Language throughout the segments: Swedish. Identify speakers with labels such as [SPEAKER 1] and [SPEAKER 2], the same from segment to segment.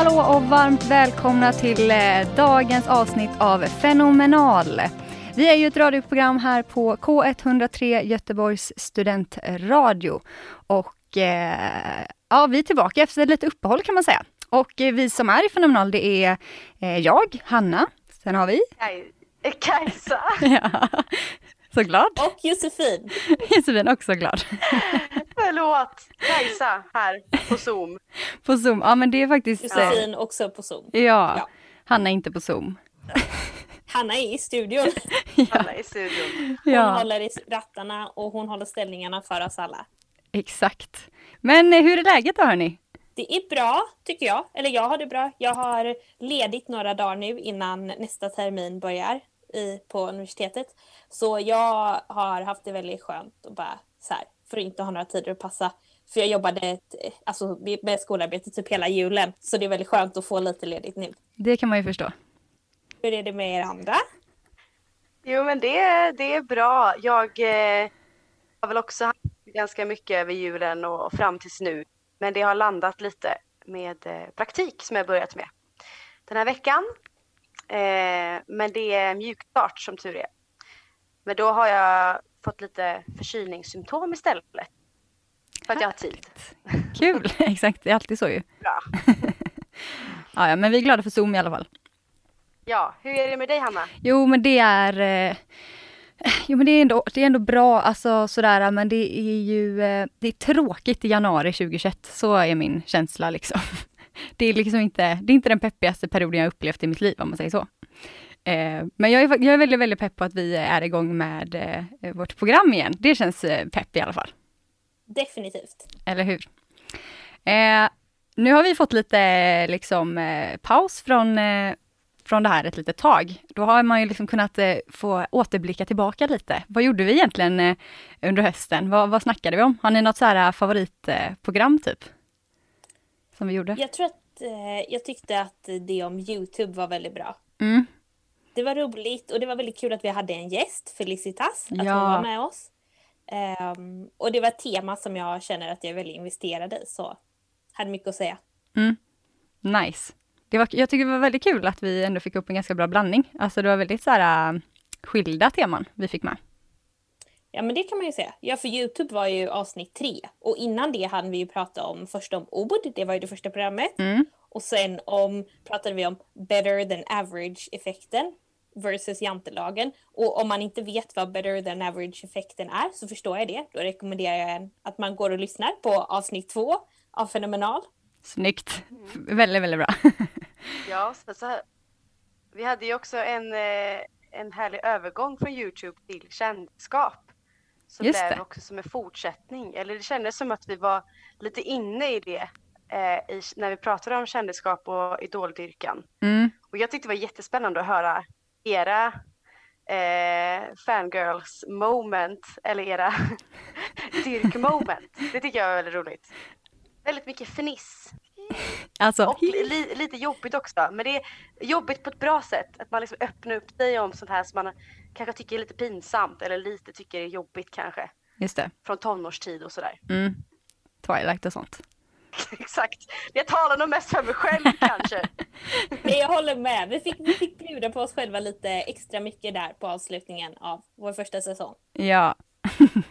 [SPEAKER 1] Hallå, och varmt välkomna till eh, dagens avsnitt av Fenomenal. Vi är ju ett radioprogram här på K103 Göteborgs studentradio. Och eh, ja, vi är tillbaka efter lite uppehåll kan man säga. Och eh, vi som är i Fenomenal det är eh, jag, Hanna. Sen har vi...
[SPEAKER 2] Kaj Kajsa.
[SPEAKER 1] ja, så glad.
[SPEAKER 3] Och Josefin.
[SPEAKER 1] Josefin också glad.
[SPEAKER 2] Förlåt. Kajsa här på Zoom.
[SPEAKER 1] På Zoom, ja men det är faktiskt...
[SPEAKER 3] Josefin också på Zoom.
[SPEAKER 1] Ja,
[SPEAKER 3] Ja.
[SPEAKER 1] Hanna är inte på Zoom.
[SPEAKER 3] Hanna är i studion.
[SPEAKER 2] Alla i studion.
[SPEAKER 3] Hon
[SPEAKER 1] Ja,
[SPEAKER 3] håller i rattarna och hon håller ställningarna för oss alla.
[SPEAKER 1] exakt. Men eh, hur är läget då hörni?
[SPEAKER 3] Det är bra tycker jag. Eller jag har det bra. Jag har ledigt några dagar nu innan nästa termin börjar i, på universitetet. Så jag har haft det väldigt skönt och bara så här, för att inte ha några tider att passa. För jag jobbade ett, alltså, med skolarbete typ hela julen. Så det är väldigt skönt att få lite ledigt nu.
[SPEAKER 1] Det kan man ju förstå.
[SPEAKER 3] Hur är det med er andra?
[SPEAKER 2] Jo men det, det är bra. Jag eh, har väl också haft ganska mycket över julen och fram tills nu. Men det har landat lite med eh, praktik som jag börjat med den här veckan. Eh, men det är mjukstart som tur är. Men då har jag fått lite förkylningssymptom istället. För att jag har tid.
[SPEAKER 1] Kul, exakt. Det är alltid så ju.
[SPEAKER 2] Bra.
[SPEAKER 1] Ja, ja, men vi är glada för Zoom i alla fall.
[SPEAKER 2] Ja, hur är det med dig Hanna?
[SPEAKER 1] Jo, men det är... Eh, jo, men det är ändå, det är ändå bra, alltså sådär, men det är ju... Eh, det är tråkigt i januari 2021. Så är min känsla liksom. Det är liksom inte, det är inte den peppigaste perioden jag upplevt i mitt liv, om man säger så. Eh, men jag är, jag är väldigt, väldigt pepp på att vi är igång med eh, vårt program igen. Det känns eh, pepp i alla fall.
[SPEAKER 3] Definitivt.
[SPEAKER 1] Eller hur? Nu har vi fått lite liksom, paus från, från det här ett litet tag. Då har man ju liksom kunnat få återblicka tillbaka lite. Vad gjorde vi egentligen under hösten? Vad, vad snackade vi om? Har ni något så här favoritprogram typ? Som vi gjorde?
[SPEAKER 3] Jag tror att jag tyckte att det om Youtube var väldigt bra.
[SPEAKER 1] Mm.
[SPEAKER 3] Det var roligt och det var väldigt kul att vi hade en gäst, Felicitas, att
[SPEAKER 1] Ja.
[SPEAKER 3] hon var med oss. Ehm, och det var ett tema som jag känner att jag är väldigt investerad i, så hade mycket att säga.
[SPEAKER 1] Mm. Nice. Det var, jag tycker det var väldigt kul att vi ändå fick upp en ganska bra blandning. Alltså det var väldigt så här äh, skilda teman vi fick med.
[SPEAKER 3] Ja men det kan man ju säga. Ja för Youtube var ju avsnitt tre och innan det hade vi ju pratat om först om ord, det var ju det första programmet.
[SPEAKER 1] Mm.
[SPEAKER 3] Och sen om, pratade vi om better than average effekten versus jantelagen. Och om man inte vet vad better than average effekten är så förstår jag det. Då rekommenderar jag en, att man går och lyssnar på avsnitt två av Fenomenal.
[SPEAKER 1] Snyggt. Väldigt, väldigt bra.
[SPEAKER 2] Ja, så, så här. Vi hade ju också en, eh, en härlig övergång från Youtube till kändisskap. Som
[SPEAKER 1] Just
[SPEAKER 2] blev
[SPEAKER 1] det.
[SPEAKER 2] också som en fortsättning. Eller det kändes som att vi var lite inne i det eh, i, när vi pratade om kändisskap och idoldyrkan.
[SPEAKER 1] Mm.
[SPEAKER 2] Och jag tyckte det var jättespännande att höra era eh, fangirls moment, eller era dyrk-moment. Det tycker jag var väldigt roligt. Väldigt mycket fniss.
[SPEAKER 1] Alltså,
[SPEAKER 2] Och li, lite jobbigt också, men det är jobbigt på ett bra sätt. Att man liksom öppnar upp sig om sånt här som man kanske tycker är lite pinsamt eller lite tycker är jobbigt kanske.
[SPEAKER 1] just det.
[SPEAKER 2] Från tonårstid och sådär.
[SPEAKER 1] Mm. Twilight och sånt.
[SPEAKER 2] Exakt. Jag talar nog mest för mig själv kanske.
[SPEAKER 3] Men jag håller med, vi fick, vi fick bjuda på oss själva lite extra mycket där på avslutningen av vår första säsong.
[SPEAKER 1] Ja.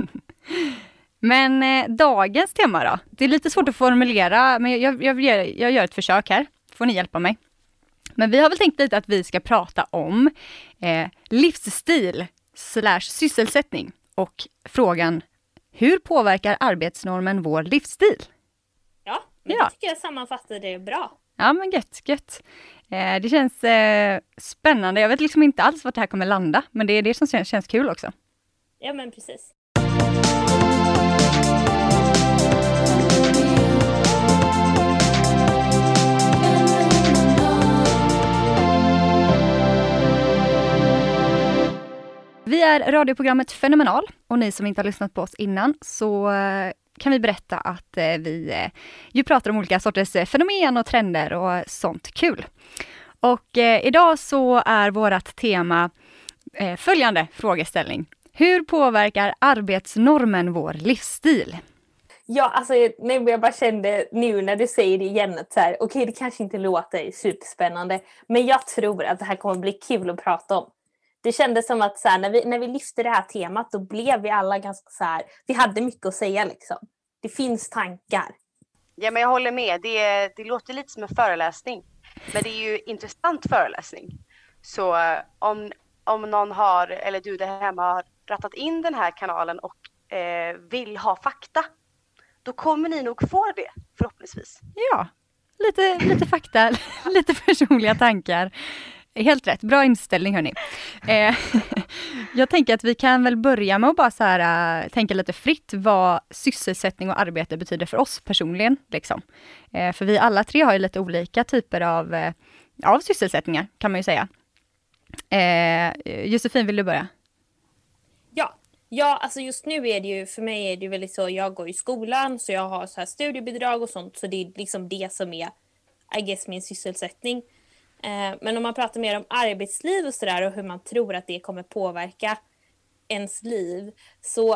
[SPEAKER 1] Men eh, dagens tema då? Det är lite svårt att formulera, men jag, jag, gör, jag gör ett försök här. Får ni hjälpa mig. Men vi har väl tänkt lite att vi ska prata om eh, livsstil slash sysselsättning och frågan hur påverkar arbetsnormen vår livsstil?
[SPEAKER 3] Ja. Det tycker jag sammanfattar det bra.
[SPEAKER 1] Ja men gött, gött. Eh, det känns eh, spännande. Jag vet liksom inte alls vart det här kommer landa, men det är det som känns, känns kul också.
[SPEAKER 3] Ja men precis.
[SPEAKER 1] Vi är radioprogrammet Fenomenal och ni som inte har lyssnat på oss innan så eh, kan vi berätta att eh, vi eh, ju pratar om olika sorters eh, fenomen och trender och sånt kul. Och idag så är vårt tema följande frågeställning. Hur påverkar arbetsnormen vår livsstil?
[SPEAKER 3] Ja, alltså nej, jag bara kände nu när du säger det igen att så här, okej okay, det kanske inte låter superspännande men jag tror att det här kommer bli kul att prata om. Det kändes som att så här, när, vi, när vi lyfte det här temat då blev vi alla ganska så här, vi hade mycket att säga liksom. Det finns tankar.
[SPEAKER 2] Ja men jag håller med, det, det låter lite som en föreläsning. Men det är ju intressant föreläsning. Så eh, om, om någon har, eller du där hemma har rattat in den här kanalen och eh, vill ha fakta då kommer ni nog få det förhoppningsvis.
[SPEAKER 1] Ja, lite, lite fakta, lite personliga tankar. Helt rätt, bra inställning hörni. Eh, jag tänker att vi kan väl börja med att bara så här, äh, tänka lite fritt vad sysselsättning och arbete betyder för oss personligen. Liksom. Eh, för vi alla tre har ju lite olika typer av, eh, av sysselsättningar kan man ju säga. Eh, Josefin, vill du börja?
[SPEAKER 3] Ja, alltså just nu är det ju, för mig är det ju väldigt så, jag går i skolan så jag har så här studiebidrag och sånt så det är liksom det som är, I guess, min sysselsättning. Eh, men om man pratar mer om arbetsliv och sådär och hur man tror att det kommer påverka ens liv så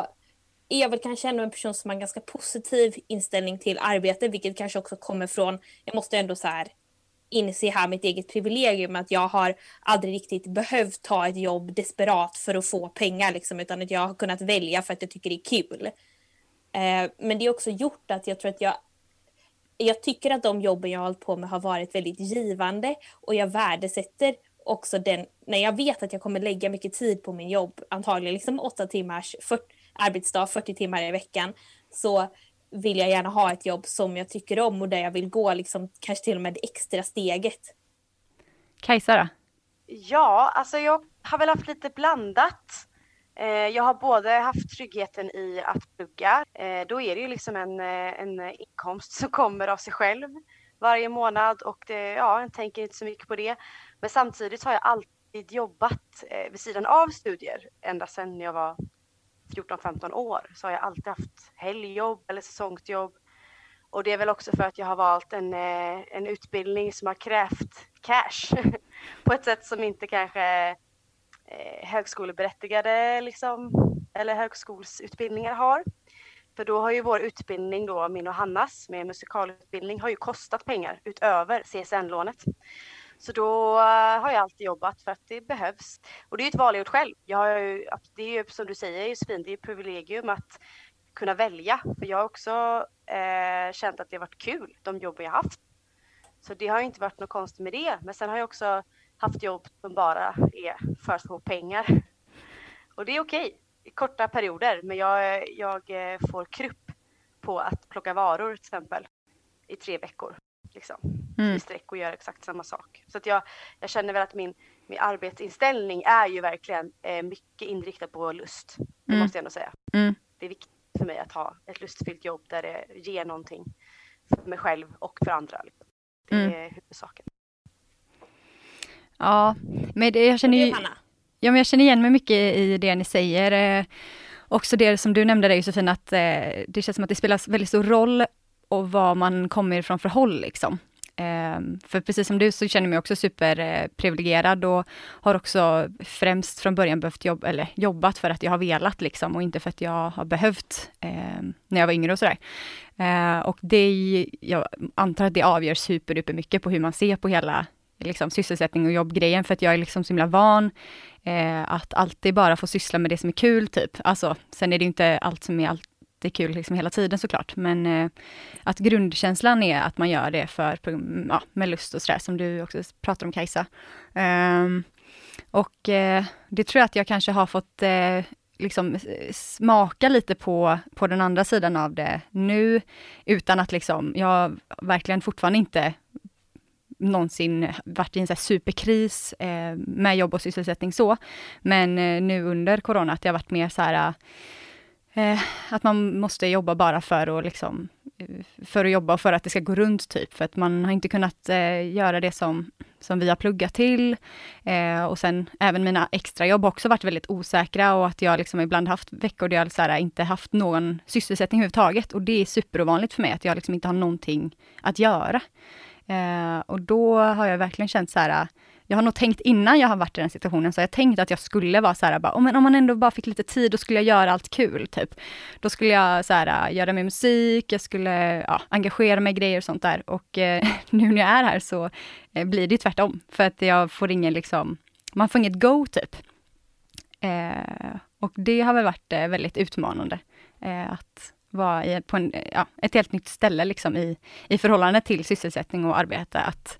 [SPEAKER 3] är jag väl kanske ändå en person som har en ganska positiv inställning till arbete vilket kanske också kommer från, jag måste ändå så här inse här mitt eget privilegium att jag har aldrig riktigt behövt ta ett jobb desperat för att få pengar liksom, utan att jag har kunnat välja för att jag tycker det är kul. Eh, men det har också gjort att jag tror att jag jag tycker att de jobben jag har hållit på med har varit väldigt givande och jag värdesätter också den, när jag vet att jag kommer lägga mycket tid på min jobb, antagligen liksom åtta timmars 40, arbetsdag, 40 timmar i veckan, så vill jag gärna ha ett jobb som jag tycker om och där jag vill gå liksom, kanske till och med det extra steget.
[SPEAKER 1] Kajsa då?
[SPEAKER 2] Ja, alltså jag har väl haft lite blandat. Eh, jag har både haft tryggheten i att plugga. Eh, då är det ju liksom en, eh, en inkomst som kommer av sig själv varje månad och det, ja, jag tänker inte så mycket på det. Men samtidigt har jag alltid jobbat vid sidan av studier ända sedan jag var 14-15 år så har jag alltid haft helgjobb eller säsongsjobb. Och det är väl också för att jag har valt en, en utbildning som har krävt cash på ett sätt som inte kanske eh, högskoleberättigade liksom, eller högskolsutbildningar har. För då har ju vår utbildning då, min och Hannas med musikalutbildning, har ju kostat pengar utöver CSN-lånet. Så då eh, har jag alltid jobbat för att det behövs. Och det är ju ett val jag gjort själv. Jag har ju, det är ju som du säger Josefin, det är ett privilegium att kunna välja. För jag har också eh, känt att det har varit kul, de jobb jag haft. Så det har inte varit något konstigt med det. Men sen har jag också haft jobb som bara är för få pengar. Och det är okej i korta perioder. Men jag, jag eh, får krupp på att plocka varor till exempel i tre veckor liksom, mm. i sträck och gör exakt samma sak. Så att jag, jag känner väl att min, min arbetsinställning är ju verkligen eh, mycket inriktad på lust. Det mm. måste jag ändå säga. Mm. Det är viktigt för mig att ha ett lustfyllt jobb där det ger någonting för mig själv och för andra. Liksom. Det mm. är huvudsaken.
[SPEAKER 1] Ja, men det, jag känner ju... Ja, men jag känner igen mig mycket i det ni säger. Eh, också det som du nämnde där Josefin, att eh, det känns som att det spelar väldigt stor roll och vad man kommer ifrån för håll liksom. Eh, för precis som du så känner jag mig också superprivilegierad och har också främst från början behövt jobba, eller jobbat för att jag har velat liksom och inte för att jag har behövt eh, när jag var yngre och sådär. Eh, och det, jag antar att det avgör superduper mycket på hur man ser på hela liksom, sysselsättning och jobbgrejen, för att jag är liksom så himla van eh, att alltid bara få syssla med det som är kul, typ. Alltså, sen är det inte allt som är alltid kul liksom hela tiden såklart, men eh, att grundkänslan är att man gör det för, ja, med lust och sådär, som du också pratar om Kajsa. Eh, och eh, det tror jag att jag kanske har fått eh, liksom smaka lite på, på den andra sidan av det nu, utan att liksom, jag verkligen fortfarande inte någonsin varit i en så superkris eh, med jobb och sysselsättning så. Men eh, nu under corona, att det har varit mer så här, Eh, att man måste jobba bara för att liksom eh, för att jobba och för att det ska gå runt typ. För att man har inte kunnat eh, göra det som, som vi har pluggat till. Eh, och sen även mina extrajobb har också varit väldigt osäkra och att jag liksom ibland haft veckor där jag så här, inte haft någon sysselsättning överhuvudtaget. Och det är superovanligt för mig att jag liksom inte har någonting att göra. Eh, och då har jag verkligen känt så här, eh, jag har nog tänkt innan jag har varit i den situationen, så jag tänkt att jag skulle vara så här, bara, om, om man ändå bara fick lite tid, då skulle jag göra allt kul, typ. Då skulle jag så här, eh, göra med musik, jag skulle ja, engagera mig i grejer och sånt där. Och eh, nu när jag är här så eh, blir det tvärtom, för att jag får ingen liksom, man får inget go, typ. Eh, och det har väl varit eh, väldigt utmanande, eh, att vara i, på en, ja, ett helt nytt ställe liksom i, i förhållande till sysselsättning och arbete. Att,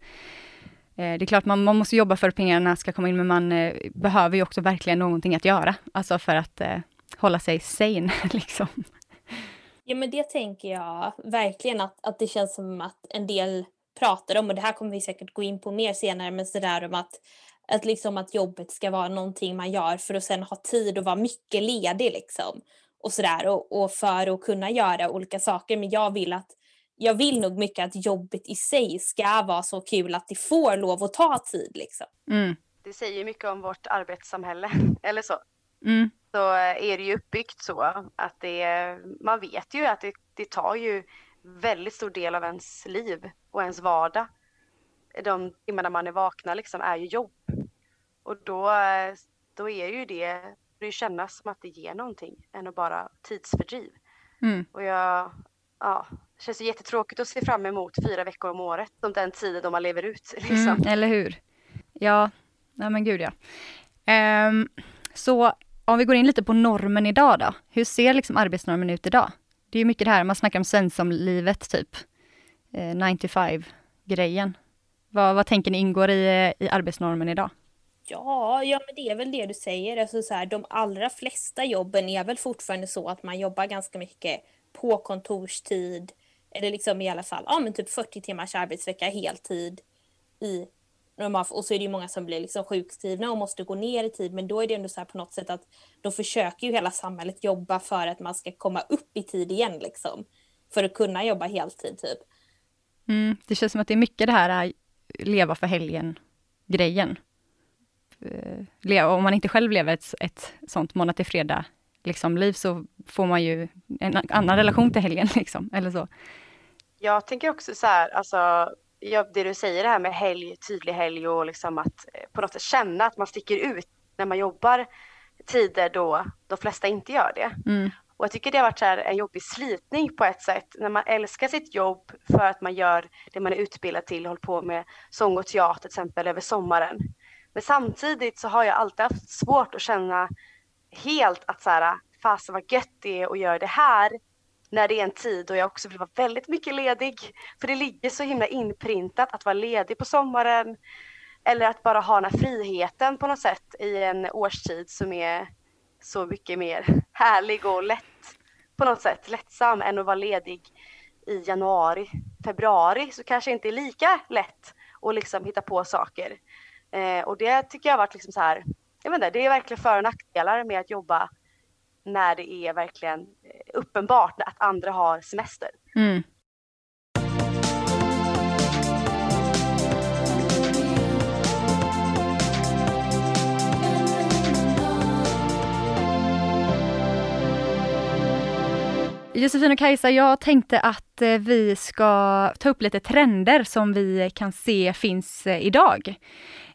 [SPEAKER 1] eh, det är klart man, man måste jobba för att pengarna ska komma in, men man eh, behöver ju också verkligen någonting att göra. Alltså för att eh, hålla sig sane liksom.
[SPEAKER 3] Ja men det tänker jag verkligen att, att det känns som att en del pratar om och det här kommer vi säkert gå in på mer senare men sådär om att, att, liksom att jobbet ska vara någonting man gör för att sen ha tid och vara mycket ledig liksom och sådär och, och för att kunna göra olika saker. Men jag vill att jag vill nog mycket att jobbet i sig ska vara så kul att det får lov att ta tid liksom.
[SPEAKER 1] Mm.
[SPEAKER 2] Det säger mycket om vårt arbetssamhälle, eller så.
[SPEAKER 1] Mm.
[SPEAKER 2] Så är det ju uppbyggt så att det, man vet ju att det, det tar ju väldigt stor del av ens liv och ens vardag. De timmarna man är vakna liksom är ju jobb. Och då, då är ju det det kännas som att det ger någonting än att bara tidsfördriv.
[SPEAKER 1] Mm.
[SPEAKER 2] Och jag, ja, det känns jättetråkigt att se fram emot fyra veckor om året som den tiden då man lever ut. Liksom.
[SPEAKER 1] Mm, eller hur? Ja, nej men gud ja. Um, så om vi går in lite på normen idag då. Hur ser liksom arbetsnormen ut idag? Det är ju mycket det här, man snackar om svenssomlivet typ. Eh, 95-grejen. Vad, vad tänker ni ingår i, i arbetsnormen idag?
[SPEAKER 3] Ja, ja men det är väl det du säger. Alltså så här, de allra flesta jobben är väl fortfarande så att man jobbar ganska mycket på kontorstid. Eller liksom i alla fall, ja men typ 40 timmars arbetsvecka heltid i och så är det ju många som blir liksom sjukskrivna och måste gå ner i tid men då är det ändå så här på något sätt att då försöker ju hela samhället jobba för att man ska komma upp i tid igen liksom. För att kunna jobba heltid typ.
[SPEAKER 1] Mm, det känns som att det är mycket det här äh, leva för helgen grejen om man inte själv lever ett, ett sånt måndag till fredag liksom, liv så får man ju en annan relation till helgen liksom, eller så.
[SPEAKER 2] Jag tänker också så här, alltså det du säger det här med helg, tydlig helg och liksom att eh, på något sätt känna att man sticker ut när man jobbar tider då de flesta inte gör det.
[SPEAKER 1] Mm.
[SPEAKER 2] Och jag tycker det har varit så en jobbig slitning på ett sätt när man älskar sitt jobb för att man gör det man är utbildad till, håller på med sång och teater till exempel över sommaren. Men samtidigt så har jag alltid haft svårt att känna helt att så här, fasen vad gött det är att göra det här när det är en tid då jag också vill vara väldigt mycket ledig. För det ligger så himla inprintat att vara ledig på sommaren eller att bara ha den här friheten på något sätt i en årstid som är så mycket mer härlig och lätt på något sätt, lättsam än att vara ledig i januari, februari så kanske inte är lika lätt att liksom hitta på saker. Eh, och det tycker jag har varit liksom så här, jag vet inte, det är verkligen för och nackdelar med att jobba när det är verkligen eh, uppenbart att andra har semester.
[SPEAKER 1] Mm. Josefin och Kajsa, jag tänkte att eh, vi ska ta upp lite trender som vi kan se finns eh, idag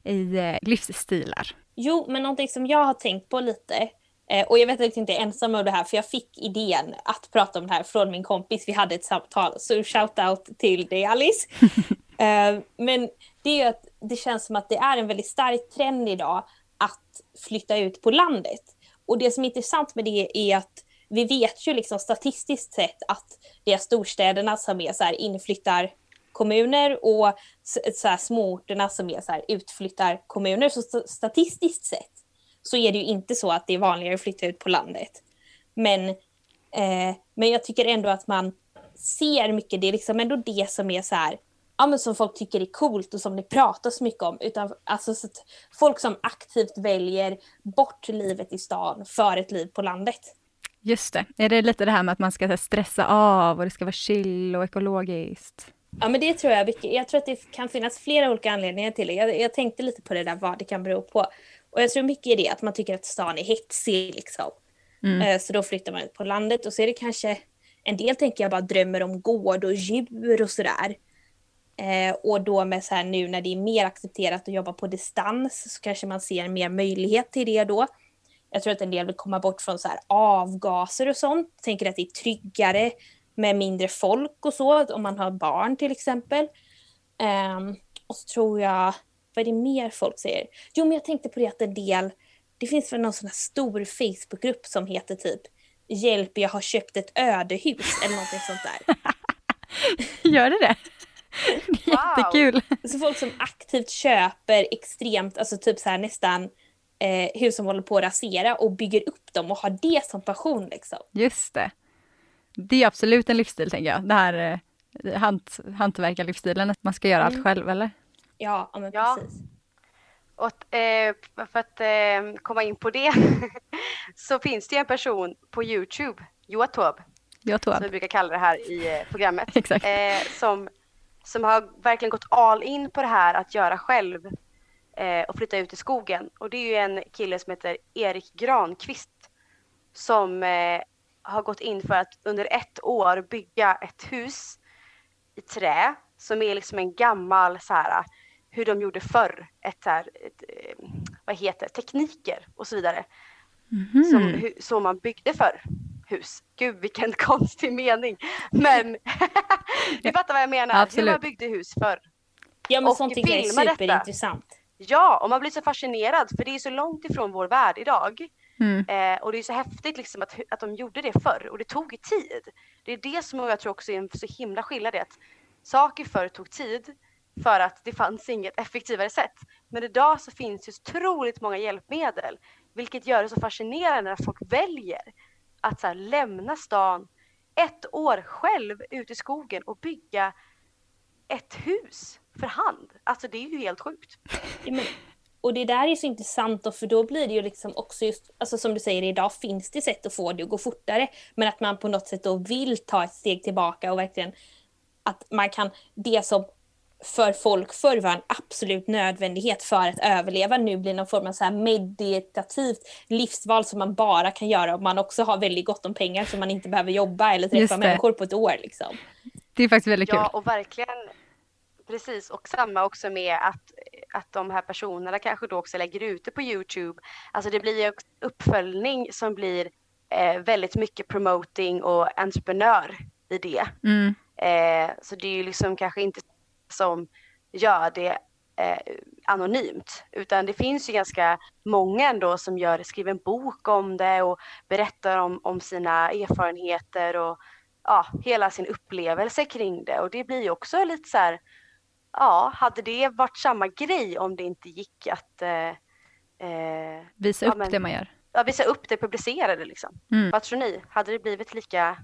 [SPEAKER 1] i eh, livsstilar.
[SPEAKER 3] Jo, men någonting som jag har tänkt på lite och jag vet att jag inte är ensam om det här för jag fick idén att prata om det här från min kompis. Vi hade ett samtal, så shout out till dig Alice. men det är ju att det känns som att det är en väldigt stark trend idag att flytta ut på landet. Och det som är intressant med det är att vi vet ju liksom statistiskt sett att det är storstäderna som är så här kommuner och så här småorterna som är så här utflyttarkommuner. Så statistiskt sett så är det ju inte så att det är vanligare att flytta ut på landet. Men, eh, men jag tycker ändå att man ser mycket, det är liksom ändå det som är så här, ja, men som folk tycker är coolt och som det pratas mycket om. Utan, alltså, folk som aktivt väljer bort livet i stan för ett liv på landet.
[SPEAKER 1] Just det. Är det lite det här med att man ska stressa av och det ska vara chill och ekologiskt?
[SPEAKER 3] Ja men det tror jag. Jag tror att det kan finnas flera olika anledningar till det. Jag, jag tänkte lite på det där vad det kan bero på. Och jag tror mycket är det att man tycker att stan är hetsig liksom. Mm. Eh, så då flyttar man ut på landet och så är det kanske en del tänker jag bara drömmer om gård och djur och sådär. Eh, och då med så här nu när det är mer accepterat att jobba på distans så kanske man ser mer möjlighet till det då. Jag tror att en del vill komma bort från så här avgaser och sånt. Tänker att det är tryggare med mindre folk och så, om man har barn till exempel. Um, och så tror jag, vad är det mer folk säger? Jo, men jag tänkte på det att en del, det finns väl någon sån här stor Facebookgrupp som heter typ Hjälp, jag har köpt ett ödehus eller någonting sånt där.
[SPEAKER 1] Gör det det? Jättekul!
[SPEAKER 3] Så folk som aktivt köper extremt, alltså typ så här nästan eh, hus som håller på att rasera och bygger upp dem och har det som passion liksom.
[SPEAKER 1] Just det. Det är absolut en livsstil tänker jag. Det här eh, hant, hantverkarlivsstilen, att man ska göra mm. allt själv eller?
[SPEAKER 3] Ja, men ja. precis.
[SPEAKER 2] Och, eh, för att eh, komma in på det så finns det en person på Youtube, Joatob,
[SPEAKER 1] Joatob.
[SPEAKER 2] som vi brukar kalla det här i eh, programmet,
[SPEAKER 1] Exakt.
[SPEAKER 2] Eh, som, som har verkligen gått all in på det här att göra själv eh, och flytta ut i skogen. Och det är ju en kille som heter Erik Granqvist som eh, har gått in för att under ett år bygga ett hus i trä som är liksom en gammal så här hur de gjorde förr, ett så här, ett, eh, vad heter tekniker och så vidare. Mm. Som, så man byggde för hus. Gud vilken konstig mening. Men du fattar vad jag menar, Absolut. hur man byggde hus förr.
[SPEAKER 3] Ja men och sånt tycker jag är superintressant. Detta.
[SPEAKER 2] Ja, och man blir så fascinerad för det är så långt ifrån vår värld idag. Mm. Eh, och det är så häftigt liksom att, att de gjorde det förr och det tog tid. Det är det som jag tror också är en så himla skillnad att saker förr tog tid för att det fanns inget effektivare sätt. Men idag så finns det otroligt många hjälpmedel vilket gör det så fascinerande när folk väljer att så här, lämna stan ett år själv ut i skogen och bygga ett hus för hand. Alltså det är ju helt sjukt.
[SPEAKER 3] Och det där är så intressant då, för då blir det ju liksom också just, alltså som du säger idag finns det sätt att få det att gå fortare, men att man på något sätt då vill ta ett steg tillbaka och verkligen att man kan, det som för folk förr var en absolut nödvändighet för att överleva nu blir någon form av så här meditativt livsval som man bara kan göra om man också har väldigt gott om pengar så man inte behöver jobba eller träffa människor på ett år. Liksom.
[SPEAKER 1] Det är faktiskt väldigt kul.
[SPEAKER 2] Ja, och verkligen Precis, och samma också med att, att de här personerna kanske då också lägger ut det på Youtube. Alltså det blir ju uppföljning som blir eh, väldigt mycket promoting och entreprenör i det. Mm. Eh, så det är ju liksom kanske inte som gör det eh, anonymt, utan det finns ju ganska många ändå som gör, skriver en bok om det och berättar om, om sina erfarenheter och ja, hela sin upplevelse kring det och det blir ju också lite så här ja, hade det varit samma grej om det inte gick att eh,
[SPEAKER 1] eh, visa upp men, det man gör?
[SPEAKER 2] Ja, visa upp det, publicera det liksom. Mm. Vad tror ni? Hade det blivit lika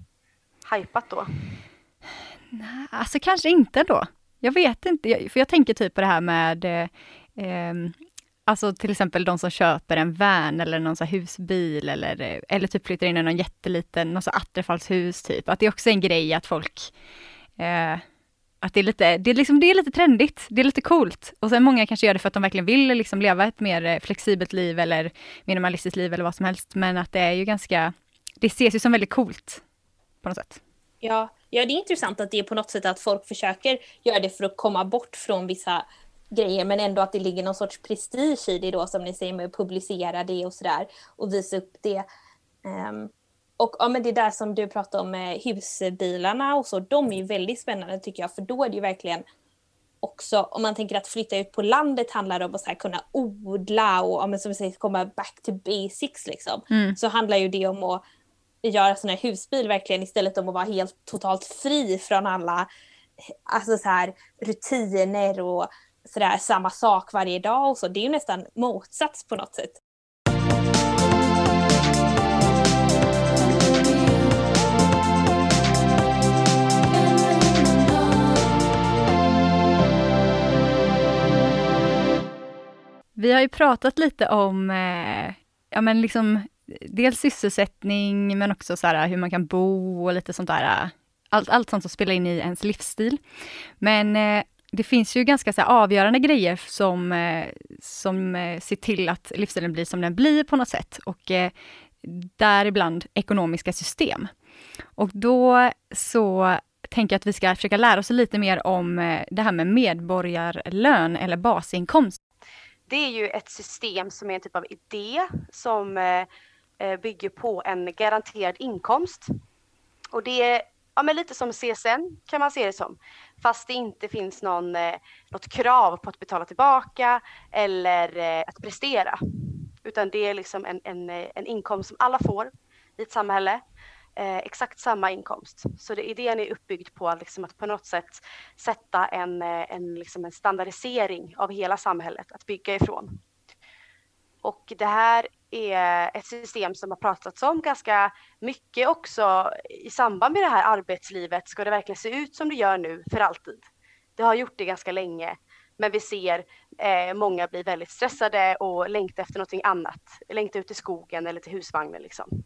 [SPEAKER 2] hypat då?
[SPEAKER 1] Nej, alltså kanske inte då. Jag vet inte, för jag tänker typ på det här med eh, ehm, Alltså till exempel de som köper en van eller någon så husbil eller, eller typ flyttar in i någon jätteliten, någon så attefallshus typ. Att det är också en grej att folk eh, att det är lite, det är liksom, det är lite trendigt, det är lite coolt. Och sen många kanske gör det för att de verkligen vill liksom leva ett mer eh, flexibelt liv eller minimalistiskt liv eller vad som helst. Men att det är ju ganska, det ses ju som väldigt coolt på något sätt.
[SPEAKER 3] Ja, ja det är intressant att det är på något sätt att folk försöker göra det för att komma bort från vissa grejer men ändå att det ligger någon sorts prestige i det då som ni säger med att publicera det och sådär och visa upp det. Um, och ja, men det där som du pratade om med husbilarna och så, de är ju väldigt spännande tycker jag, för då är det ju verkligen också, om man tänker att flytta ut på landet handlar om att så här, kunna odla och ja, men som vi säger, komma back to basics liksom. Mm. Så handlar ju det om att göra sån här husbil verkligen istället om att vara helt totalt fri från alla alltså så här, rutiner och sådär samma sak varje dag och så. Det är ju nästan motsats på något sätt.
[SPEAKER 1] Vi har ju pratat lite om eh, ja, men liksom dels sysselsättning men också så här, hur man kan bo och lite sånt där. Eh, allt, allt sånt som spelar in i ens livsstil. Men eh, det finns ju ganska så avgörande grejer som, eh, som eh, ser till att livsstilen blir som den blir på något sätt. Och eh, däribland ekonomiska system. Och då så tänker jag att vi ska försöka lära oss lite mer om eh, det här med medborgarlön eller basinkomst.
[SPEAKER 2] Det är ju ett system som är en typ av idé som eh, eh, bygger på en garanterad inkomst. Och det är ja, men lite som CSN kan man se det som. Fast det inte finns någon, eh, något krav på att betala tillbaka eller eh, att prestera. Utan det är liksom en, en, eh, en inkomst som alla får i ett samhälle. Eh, exakt samma inkomst. Så det, idén är uppbyggd på liksom att på något sätt sätta en, eh, en, liksom en standardisering av hela samhället att bygga ifrån. Och det här är ett system som har pratats om ganska mycket också i samband med det här arbetslivet. Ska det verkligen se ut som det gör nu för alltid? Det har gjort det ganska länge, men vi ser eh, många bli väldigt stressade och längta efter någonting annat. Längta ut i skogen eller till husvagnen liksom.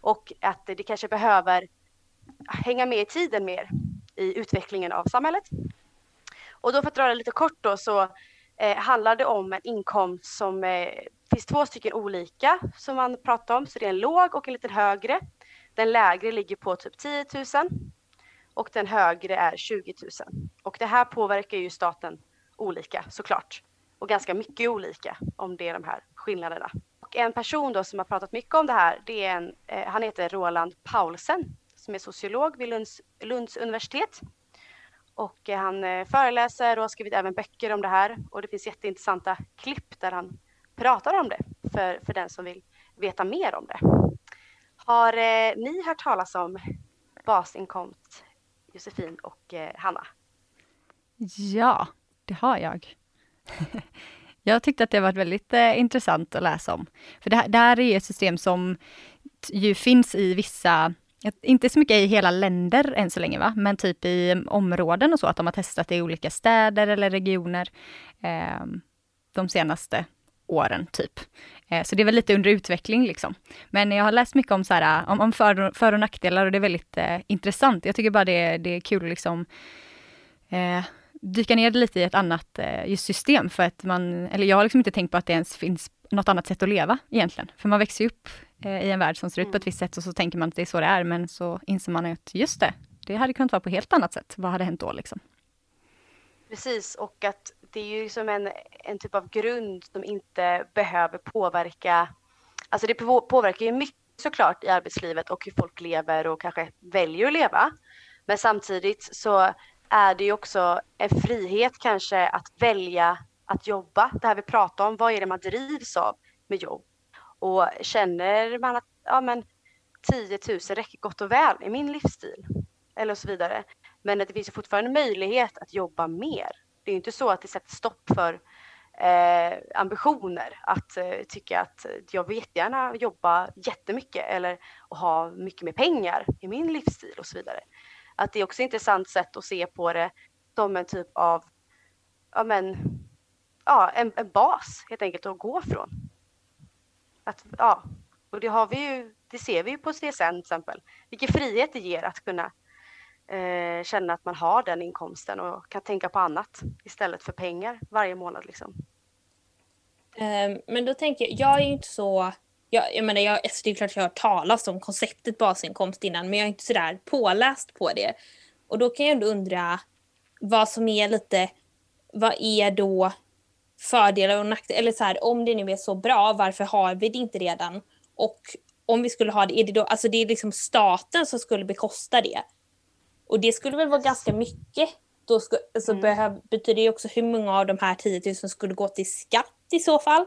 [SPEAKER 2] Och att det kanske behöver hänga med i tiden mer i utvecklingen av samhället. Och då för att dra det lite kort då så eh, handlar det om en inkomst som eh, finns två stycken olika som man pratar om, så det är en låg och en lite högre. Den lägre ligger på typ 10 000 och den högre är 20 000. Och det här påverkar ju staten olika såklart och ganska mycket olika om det är de här skillnaderna. Och en person då som har pratat mycket om det här, det är en, eh, han heter Roland Paulsen som är sociolog vid Lunds, Lunds universitet. Och eh, han eh, föreläser och har skrivit även böcker om det här och det finns jätteintressanta klipp där han pratar om det för, för den som vill veta mer om det. Har eh, ni hört talas om basinkomst, Josefin och eh, Hanna?
[SPEAKER 1] Ja, det har jag. jag tyckte att det var väldigt eh, intressant att läsa om. För det här, det här är ett system som ju finns i vissa inte så mycket i hela länder än så länge, va? men typ i mm, områden och så, att de har testat det i olika städer eller regioner eh, de senaste åren typ. Eh, så det är väl lite under utveckling liksom. Men jag har läst mycket om, så här, om, om för, för och nackdelar och det är väldigt eh, intressant. Jag tycker bara det, det är kul att liksom eh, dyka ner lite i ett annat eh, just system för att man, eller jag har liksom inte tänkt på att det ens finns något annat sätt att leva egentligen. För man växer ju upp eh, i en värld som ser ut på ett mm. visst sätt och så tänker man att det är så det är men så inser man att just det, det hade kunnat vara på helt annat sätt. Vad hade hänt då liksom?
[SPEAKER 2] Precis, och att det är ju som en, en typ av grund som inte behöver påverka, alltså det påverkar ju mycket såklart i arbetslivet och hur folk lever och kanske väljer att leva. Men samtidigt så är det ju också en frihet kanske att välja att jobba. Det här vi pratar om, vad är det man drivs av med jobb? Och känner man att ja, men 10 000 räcker gott och väl i min livsstil eller så vidare. Men att det finns ju fortfarande möjlighet att jobba mer det är inte så att det sätter stopp för eh, ambitioner att eh, tycka att jag vill jättegärna jobba jättemycket eller ha mycket mer pengar i min livsstil och så vidare. Att det är också ett intressant sätt att se på det som en typ av ja, men, ja, en, en bas helt enkelt att gå från. Att, ja, och det, har vi ju, det ser vi ju på CSN till exempel. Vilken frihet det ger att kunna eh, känna att man har den inkomsten och kan tänka på annat istället för pengar varje månad. Liksom.
[SPEAKER 3] Ehm, men då tänker jag, jag är ju inte så jag, jag menar, jag, alltså det är klart jag har hört talas om konceptet basinkomst innan men jag är inte sådär påläst på det. Och då kan jag ändå undra vad som är lite, vad är då fördelar och nackdelar? Eller så här, om det nu är så bra, varför har vi det inte redan? Och om vi skulle ha det, är det då, alltså det är liksom staten som skulle bekosta det? Och det skulle väl vara ganska mycket. Då skulle, alltså mm. behöv, betyder det också hur många av de här 10 000 skulle gå till skatt i så fall.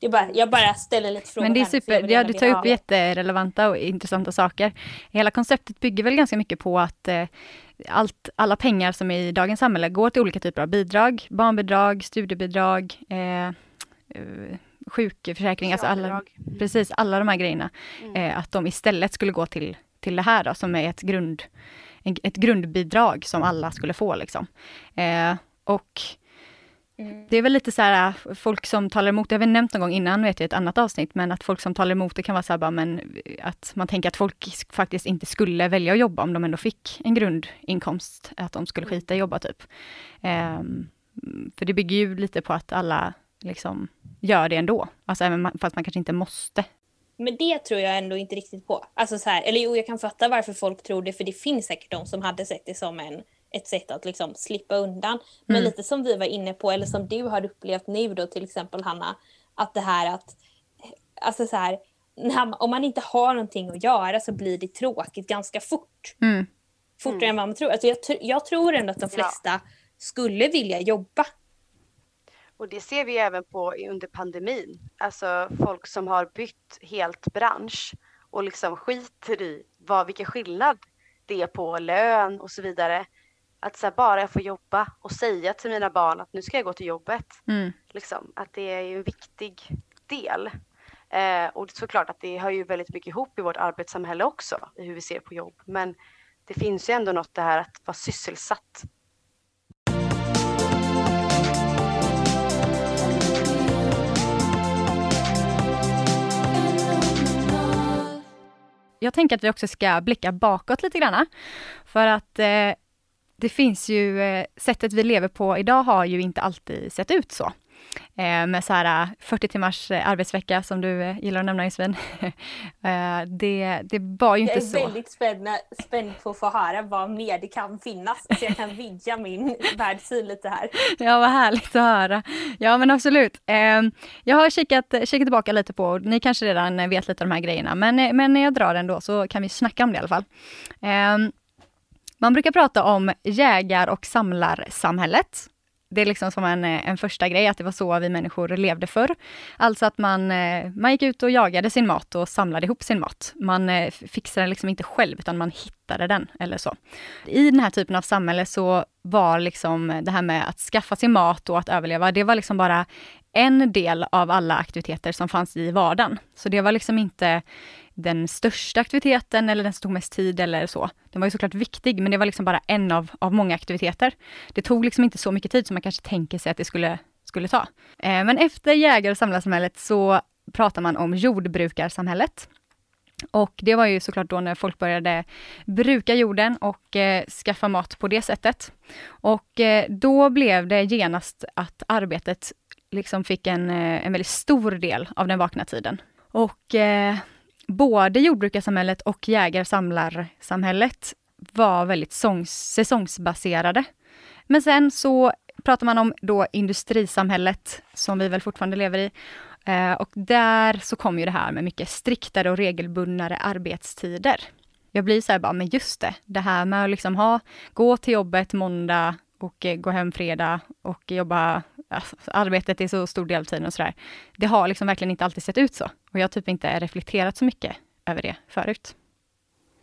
[SPEAKER 3] Det bara, jag bara ställer lite frågor.
[SPEAKER 1] Men det är super, ja, du tar upp jätterelevanta och intressanta saker. Hela konceptet bygger väl ganska mycket på att eh, allt, alla pengar som är i dagens samhälle går till olika typer av bidrag, barnbidrag, studiebidrag, eh, eh sjukförsäkring, alltså alla, precis alla de här grejerna. Mm. Eh, att de istället skulle gå till, till det här då, som är ett grund ett grundbidrag som alla skulle få. Liksom. Eh, och Mm. Det är väl lite så här, äh, folk som talar emot, det har vi nämnt någon gång innan, vet jag, ett annat avsnitt, men att folk som talar emot det kan vara så här bara, men äh, att man tänker att folk faktiskt inte skulle välja att jobba om de ändå fick en grundinkomst, att de skulle skita i att jobba typ. Um, för det bygger ju lite på att alla liksom gör det ändå, alltså även fast man kanske inte måste.
[SPEAKER 3] Men det tror jag ändå inte riktigt på. Alltså så här, eller jo, jag kan fatta varför folk tror det, för det finns säkert de som hade sett det som en ett sätt att liksom slippa undan. Men mm. lite som vi var inne på, eller som du har upplevt nu då till exempel Hanna, att det här att, alltså så här, när, om man inte har någonting att göra så blir det tråkigt ganska fort. Mm. Fortare mm. än vad man tror. Alltså jag, jag tror ändå att de flesta ja. skulle vilja jobba.
[SPEAKER 2] Och det ser vi även på under pandemin. Alltså folk som har bytt helt bransch och liksom skiter i vad, vilken skillnad det är på lön och så vidare. Att så här, bara jag får jobba och säga till mina barn att nu ska jag gå till jobbet. Mm. Liksom, att det är en viktig del. Eh, och såklart att det hör ju väldigt mycket ihop i vårt arbetssamhälle också, i hur vi ser på jobb. Men det finns ju ändå något det här att vara sysselsatt.
[SPEAKER 1] Jag tänker att vi också ska blicka bakåt lite grann. För att eh, det finns ju, eh, sättet vi lever på idag har ju inte alltid sett ut så. Eh, med så här 40 eh, timmars arbetsvecka som du gillar att nämna Josefin. det, det var ju inte så.
[SPEAKER 3] Jag är väldigt spänd, spänd på att få höra vad mer det kan finnas så jag kan vidga min världssyn lite här.
[SPEAKER 1] Ja vad härligt att höra. Ja men absolut. Jag har kikat, kikat tillbaka lite på, ni kanske redan vet lite av de här grejerna, men, men när jag drar den då så kan vi snacka om det i alla fall. Man brukar prata om jägar och samlarsamhället. Det är liksom som en, eh, en första grej, att det var så vi människor levde förr. Alltså att man, eh, man gick ut och jagade sin mat och samlade ihop sin mat. Man eh, fixade den liksom inte själv, utan man hittade den eller så. I den här typen av samhälle så var liksom det här med att skaffa sin mat och att överleva, det var liksom bara en del av alla aktiviteter som fanns i vardagen. Så det var liksom inte den största aktiviteten eller den som tog mest tid eller så. Den var ju såklart viktig, men det var liksom bara en av, av många aktiviteter. Det tog liksom inte så mycket tid som man kanske tänker sig att det skulle, skulle ta. Eh, men efter jägar och samlarsamhället så pratar man om jordbrukarsamhället. Och det var ju såklart då när folk började bruka jorden och eh, skaffa mat på det sättet. Och eh, då blev det genast att arbetet liksom fick en, eh, en väldigt stor del av den vakna tiden. Och eh, både jordbrukarsamhället och jägar-samlarsamhället var väldigt sångs, säsongsbaserade. Men sen så pratar man om då industrisamhället, som vi väl fortfarande lever i. Eh, och där så kom ju det här med mycket striktare och regelbundnare arbetstider. Jag blir så här bara, men just det, det här med att liksom ha, gå till jobbet måndag och eh, gå hem fredag och jobba alltså, arbetet är så stor del av tiden och sådär. Det har liksom verkligen inte alltid sett ut så. Och jag har typ inte reflekterat så mycket över det förut.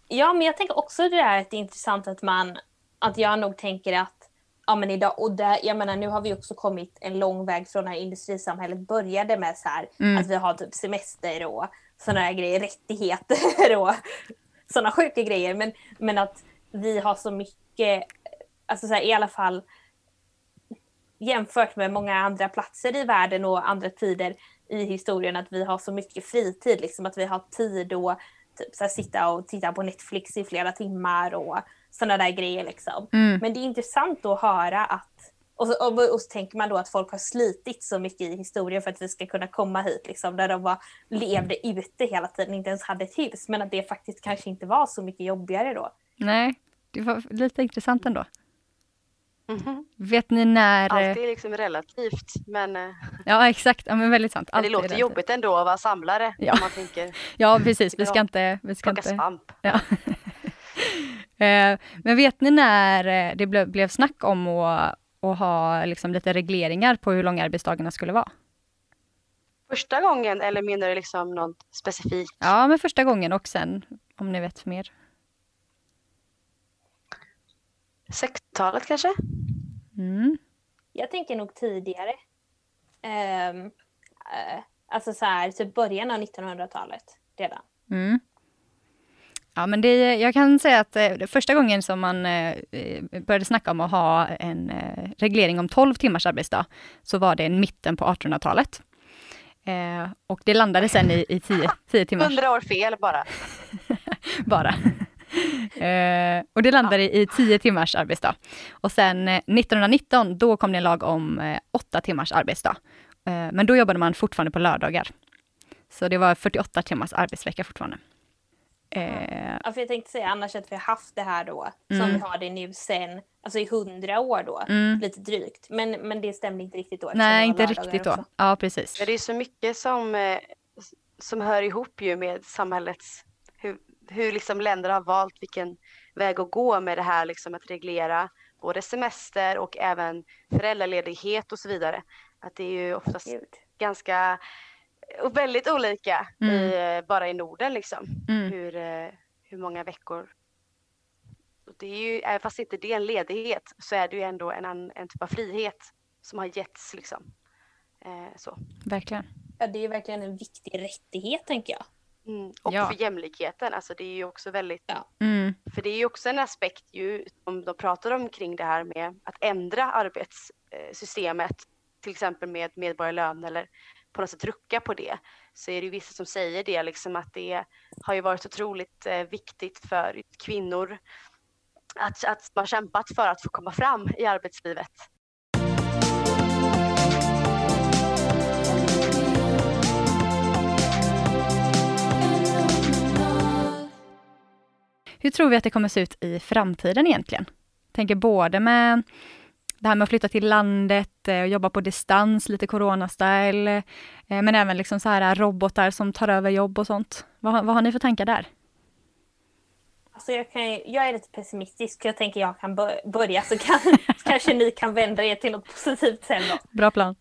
[SPEAKER 3] Ja, men jag tänker också det där att det är intressant att man, att jag nog tänker att, ja men idag, och där, jag menar nu har vi också kommit en lång väg från när industrisamhället började med så här, mm. att vi har typ semester och sådana här grejer, rättigheter och sådana sjuka grejer. Men, men att vi har så mycket, alltså så här, i alla fall jämfört med många andra platser i världen och andra tider i historien att vi har så mycket fritid, liksom att vi har tid att typ, så sitta och titta på Netflix i flera timmar och sådana där grejer. Liksom. Mm. Men det är intressant att höra att och så, och, och så tänker man då att folk har slitit så mycket i historien för att vi ska kunna komma hit, liksom, där de var, levde ute hela tiden, inte ens hade ett hus, men att det faktiskt kanske inte var så mycket jobbigare då.
[SPEAKER 1] Nej, det var lite intressant ändå. Mm-hmm. Vet ni när...
[SPEAKER 2] Allt är liksom relativt, men... Eh,
[SPEAKER 1] ja, exakt. Ja, men väldigt sant.
[SPEAKER 2] Men det låter jobbigt ändå att vara samlare. Ja, man tänker,
[SPEAKER 1] ja precis. Vi ska inte... Vi ska
[SPEAKER 2] inte... svamp.
[SPEAKER 1] Ja. Eh, men vet ni när eh, det blev, blev snack om att, att ha liksom lite regleringar på hur långa arbetsdagarna skulle vara?
[SPEAKER 2] Första gången eller menar du liksom något specifikt?
[SPEAKER 1] Ja, men första gången och sen om ni vet mer.
[SPEAKER 2] 60-talet kanske?
[SPEAKER 1] Mm.
[SPEAKER 3] Jag tänker nog tidigare. Um, uh, alltså så här, typ början av 1900-talet redan.
[SPEAKER 1] Mm. Ja, men det, jag kan säga att eh, första gången som man eh, började snacka om att ha en eh, reglering om 12 timmars arbetsdag, så var det mitten på 1800-talet. Eh, och det landade sen i, i 10, 10 timmars...
[SPEAKER 2] 100 år fel bara.
[SPEAKER 1] bara. eh, och det landade ja. i 10 timmars arbetsdag. Och sen 1919, eh, då kom det en lag om eh, 8 timmars arbetsdag. Eh, men då jobbade man fortfarande på lördagar. Så det var 48 timmars arbetsvecka fortfarande.
[SPEAKER 3] Eh, ja, för jag tänkte säga annars att vi har haft det här då, mm. som vi har det nu sen, alltså i hundra år då, mm. lite drygt. Men, men det stämde inte riktigt då.
[SPEAKER 1] Nej, inte riktigt då. Också. Ja, precis.
[SPEAKER 2] Det är så mycket som, eh, som hör ihop ju med samhällets, hur, liksom länder har valt vilken väg att gå med det här liksom att reglera både semester och även föräldraledighet och så vidare. Att det är ju oftast Gud. ganska och väldigt olika mm. i, bara i Norden liksom. Mm. Hur, eh, hur många veckor. Det är ju, även fast inte det är en ledighet så är det ju ändå en, en typ av frihet som har getts liksom. Eh, så.
[SPEAKER 1] Verkligen.
[SPEAKER 3] Ja, det är verkligen en viktig rättighet tänker jag.
[SPEAKER 2] Mm. Och ja. för jämlikheten, alltså det är ju också väldigt,
[SPEAKER 3] ja.
[SPEAKER 1] mm.
[SPEAKER 2] för det är ju också en aspekt ju, om de pratar om kring det här med att ändra arbetssystemet, till exempel med medborgarlön eller på något sätt rucka på det så är det ju vissa som säger det liksom att det har ju varit otroligt eh, viktigt för kvinnor att, att man kämpat för att få komma fram i arbetslivet.
[SPEAKER 1] Hur tror vi att det kommer se ut i framtiden egentligen? tänker både med det här med att flytta till landet eh, och jobba på distans, lite corona-style. Eh, men även liksom så här robotar som tar över jobb och sånt. Vad, vad har ni för tankar där?
[SPEAKER 3] Alltså jag, kan, jag är lite pessimistisk, jag tänker jag kan börja så, kan, kanske ni kan vända er till något positivt sen då.
[SPEAKER 1] Bra plan.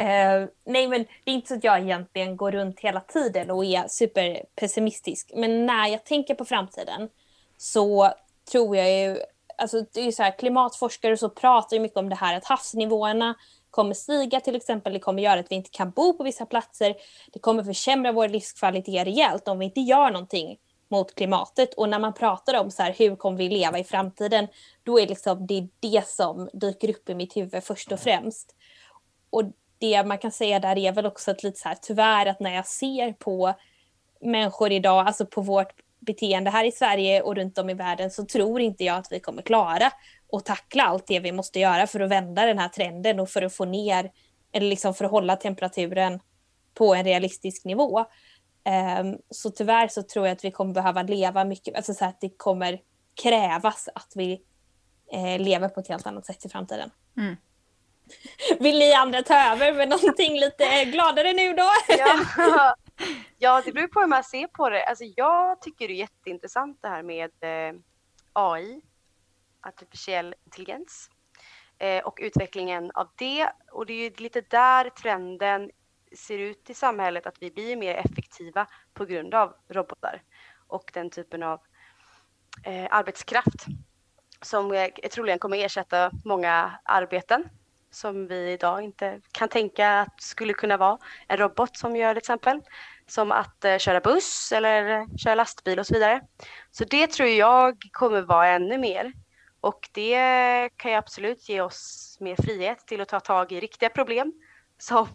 [SPEAKER 3] Uh, nej men det är inte så att jag egentligen går runt hela tiden och är superpessimistisk. Men när jag tänker på framtiden så tror jag ju alltså det är så här, klimatforskare så pratar ju mycket om det här att havsnivåerna kommer stiga till exempel. Det kommer göra att vi inte kan bo på vissa platser. Det kommer försämra vår livskvalitet rejält om vi inte gör någonting mot klimatet. Och när man pratar om så här, hur kommer vi leva i framtiden, då är liksom, det det som dyker upp i mitt huvud först och främst. Och det man kan säga där är väl också att lite så här, tyvärr att när jag ser på människor idag, alltså på vårt beteende här i Sverige och runt om i världen så tror inte jag att vi kommer klara att tackla allt det vi måste göra för att vända den här trenden och för att få ner, eller liksom för att hålla temperaturen på en realistisk nivå. Um, så tyvärr så tror jag att vi kommer behöva leva mycket, alltså så att det kommer krävas att vi eh, lever på ett helt annat sätt i framtiden.
[SPEAKER 1] Mm.
[SPEAKER 3] Vill ni andra ta över med någonting lite gladare nu då?
[SPEAKER 2] Ja, ja det beror på hur man ser på det. Alltså jag tycker det är jätteintressant det här med eh, AI, artificiell intelligens eh, och utvecklingen av det. Och det är ju lite där trenden ser ut i samhället, att vi blir mer effektiva på grund av robotar och den typen av eh, arbetskraft som eh, troligen kommer ersätta många arbeten som vi idag inte kan tänka att skulle kunna vara en robot som gör till exempel. Som att eh, köra buss eller köra lastbil och så vidare. Så det tror jag kommer vara ännu mer. Och det kan ju absolut ge oss mer frihet till att ta tag i riktiga problem. Som,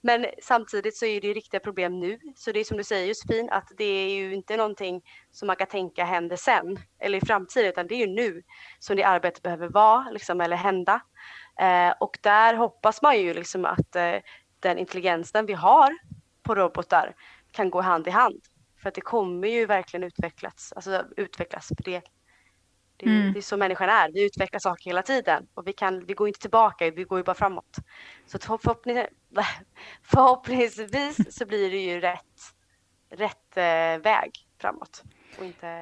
[SPEAKER 2] men samtidigt så är det riktiga problem nu. Så det är som du säger Josefin, att det är ju inte någonting som man kan tänka händer sen eller i framtiden, utan det är ju nu som det arbetet behöver vara liksom, eller hända. Eh, och där hoppas man ju liksom att eh, den intelligensen vi har på robotar kan gå hand i hand. För att det kommer ju verkligen utvecklas, alltså utvecklas. För det, det, mm. det är så människan är, vi utvecklar saker hela tiden och vi, kan, vi går inte tillbaka, vi går ju bara framåt. Så förhoppningsvis, förhoppningsvis så blir det ju rätt, rätt eh, väg framåt.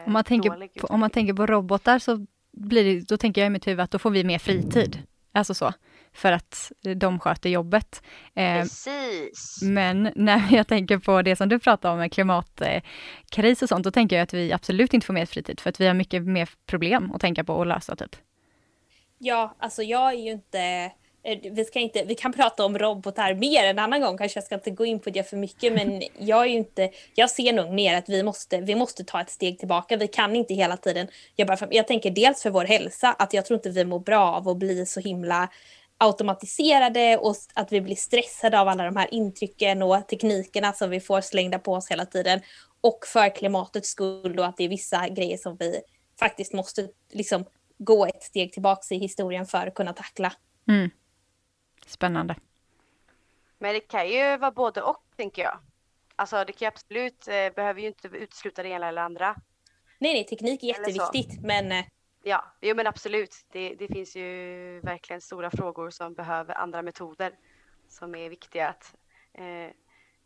[SPEAKER 1] om, man tänker på, om man tänker på robotar så blir det, då tänker jag i mitt huvud att då får vi mer fritid. Alltså så, för att de sköter jobbet.
[SPEAKER 2] Eh, Precis.
[SPEAKER 1] Men när jag tänker på det som du pratar om med klimatkris och sånt, då tänker jag att vi absolut inte får mer fritid, för att vi har mycket mer problem att tänka på och lösa typ.
[SPEAKER 3] Ja, alltså jag är ju inte vi, ska inte, vi kan prata om robotar mer en annan gång, kanske jag ska inte gå in på det för mycket, men jag, är inte, jag ser nog mer att vi måste, vi måste ta ett steg tillbaka. Vi kan inte hela tiden jobba för, jag tänker dels för vår hälsa, att jag tror inte vi mår bra av att bli så himla automatiserade och att vi blir stressade av alla de här intrycken och teknikerna som vi får slängda på oss hela tiden. Och för klimatets skull och att det är vissa grejer som vi faktiskt måste liksom gå ett steg tillbaka i historien för att kunna tackla.
[SPEAKER 1] Mm. Spännande.
[SPEAKER 2] Men det kan ju vara både och, tänker jag. Alltså det kan absolut, eh, behöver ju inte utesluta det ena eller andra.
[SPEAKER 3] Nej, nej, teknik är jätteviktigt, men... Eh,
[SPEAKER 2] ja, jo men absolut. Det, det finns ju verkligen stora frågor som behöver andra metoder som är viktiga att eh,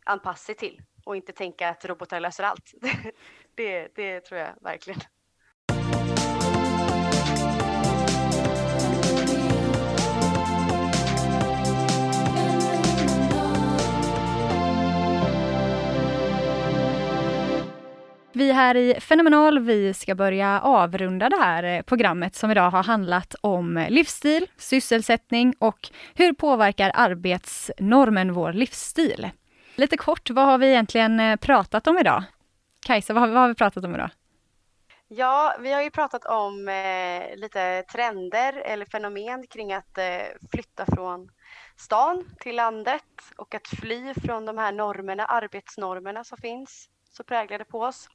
[SPEAKER 2] anpassa sig till och inte tänka att robotar löser allt. det, det tror jag verkligen.
[SPEAKER 1] Vi här i Fenomenal, vi ska börja avrunda det här eh, programmet som idag har handlat om livsstil, sysselsättning och hur påverkar arbetsnormen vår livsstil? Lite kort, vad har vi egentligen eh, pratat om idag? Kajsa, vad har, vad har vi pratat om idag?
[SPEAKER 2] Ja, vi har ju pratat om eh, lite trender eller fenomen kring att eh, flytta från stan till landet och att fly från de här normerna, arbetsnormerna som finns så präglade på oss.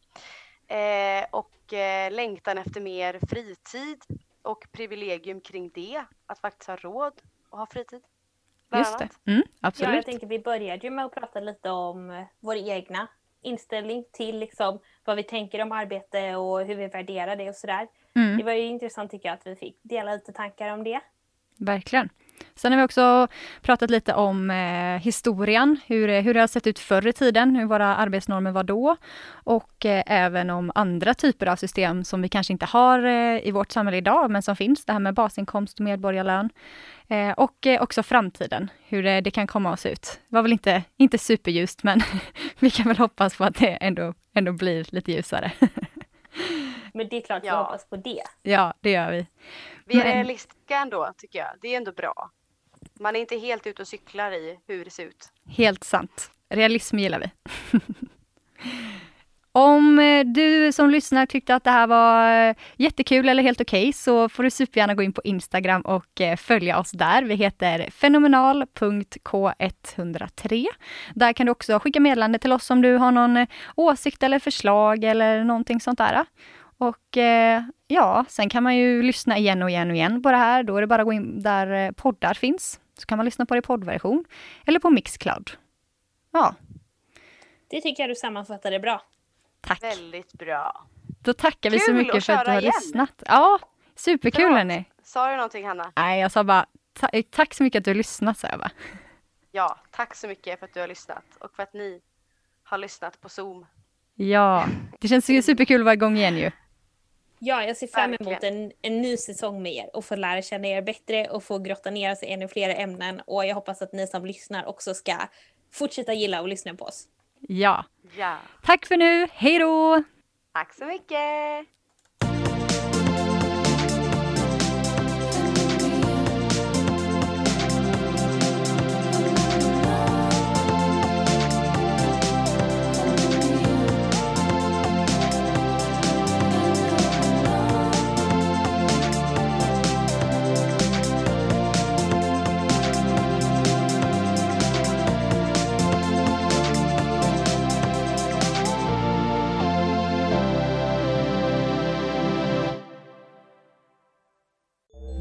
[SPEAKER 2] Eh, och eh, längtan efter mer fritid och privilegium kring det, att faktiskt ha råd att ha fritid.
[SPEAKER 1] Just det, mm, absolut.
[SPEAKER 3] Ja, jag tänker vi började ju med att prata lite om eh, vår egna inställning till liksom vad vi tänker om arbete och hur vi värderar det och sådär. Mm. Det var ju intressant tycker jag att vi fick dela lite tankar om det.
[SPEAKER 1] Verkligen. Sen har vi också pratat lite om eh, historien, hur, hur det har sett ut förr i tiden, hur våra arbetsnormer var då. Och eh, även om andra typer av system som vi kanske inte har eh, i vårt samhälle idag, men som finns. Det här med basinkomst och medborgarlön. Eh, och eh, också framtiden, hur det, det, kan komma att se ut. Det var väl inte, inte superljust, men vi kan väl hoppas på att det ändå, ändå blir lite ljusare.
[SPEAKER 3] Men det är klart vi ja. hoppas på det.
[SPEAKER 1] Ja, det gör vi.
[SPEAKER 2] Vi är Men... realistiska ändå, tycker jag. Det är ändå bra. Man är inte helt ute och cyklar i hur det ser ut.
[SPEAKER 1] Helt sant. Realism gillar vi. Om eh, du som lyssnar tyckte att det här var eh, jättekul eller helt okej okay, så får du supergärna gå in på Instagram och eh, följa oss där. Vi heter fenomenal.k103. Där kan du också skicka meddelande till oss om du har någon åsikt eller förslag eller någonting sånt där. Och ja, sen kan man ju lyssna igen och igen och igen på det här. Då är det bara att gå in där poddar finns. Så kan man lyssna på det i poddversion eller på Mixcloud. Ja.
[SPEAKER 3] Det tycker jag du sammanfattade bra.
[SPEAKER 1] Tack.
[SPEAKER 2] Väldigt bra.
[SPEAKER 1] Då tackar vi så mycket för att du har igen. lyssnat. Ja, superkul hörni.
[SPEAKER 2] Sa du någonting Hanna?
[SPEAKER 1] Nej, jag sa bara ta tack så mycket att du har lyssnat, sa jag bara.
[SPEAKER 2] Ja, tack så mycket för att du har lyssnat och för att ni har lyssnat på Zoom.
[SPEAKER 1] Ja, det känns ju superkul att vara igång igen ju.
[SPEAKER 3] Ja, jag ser fram emot en, en ny säsong med er och få lära känna er bättre och få grotta ner sig i ännu fler ämnen. Och jag hoppas att ni som lyssnar också ska fortsätta gilla och lyssna på oss.
[SPEAKER 1] Ja. ja. Tack för nu. Hej då!
[SPEAKER 2] Tack så mycket!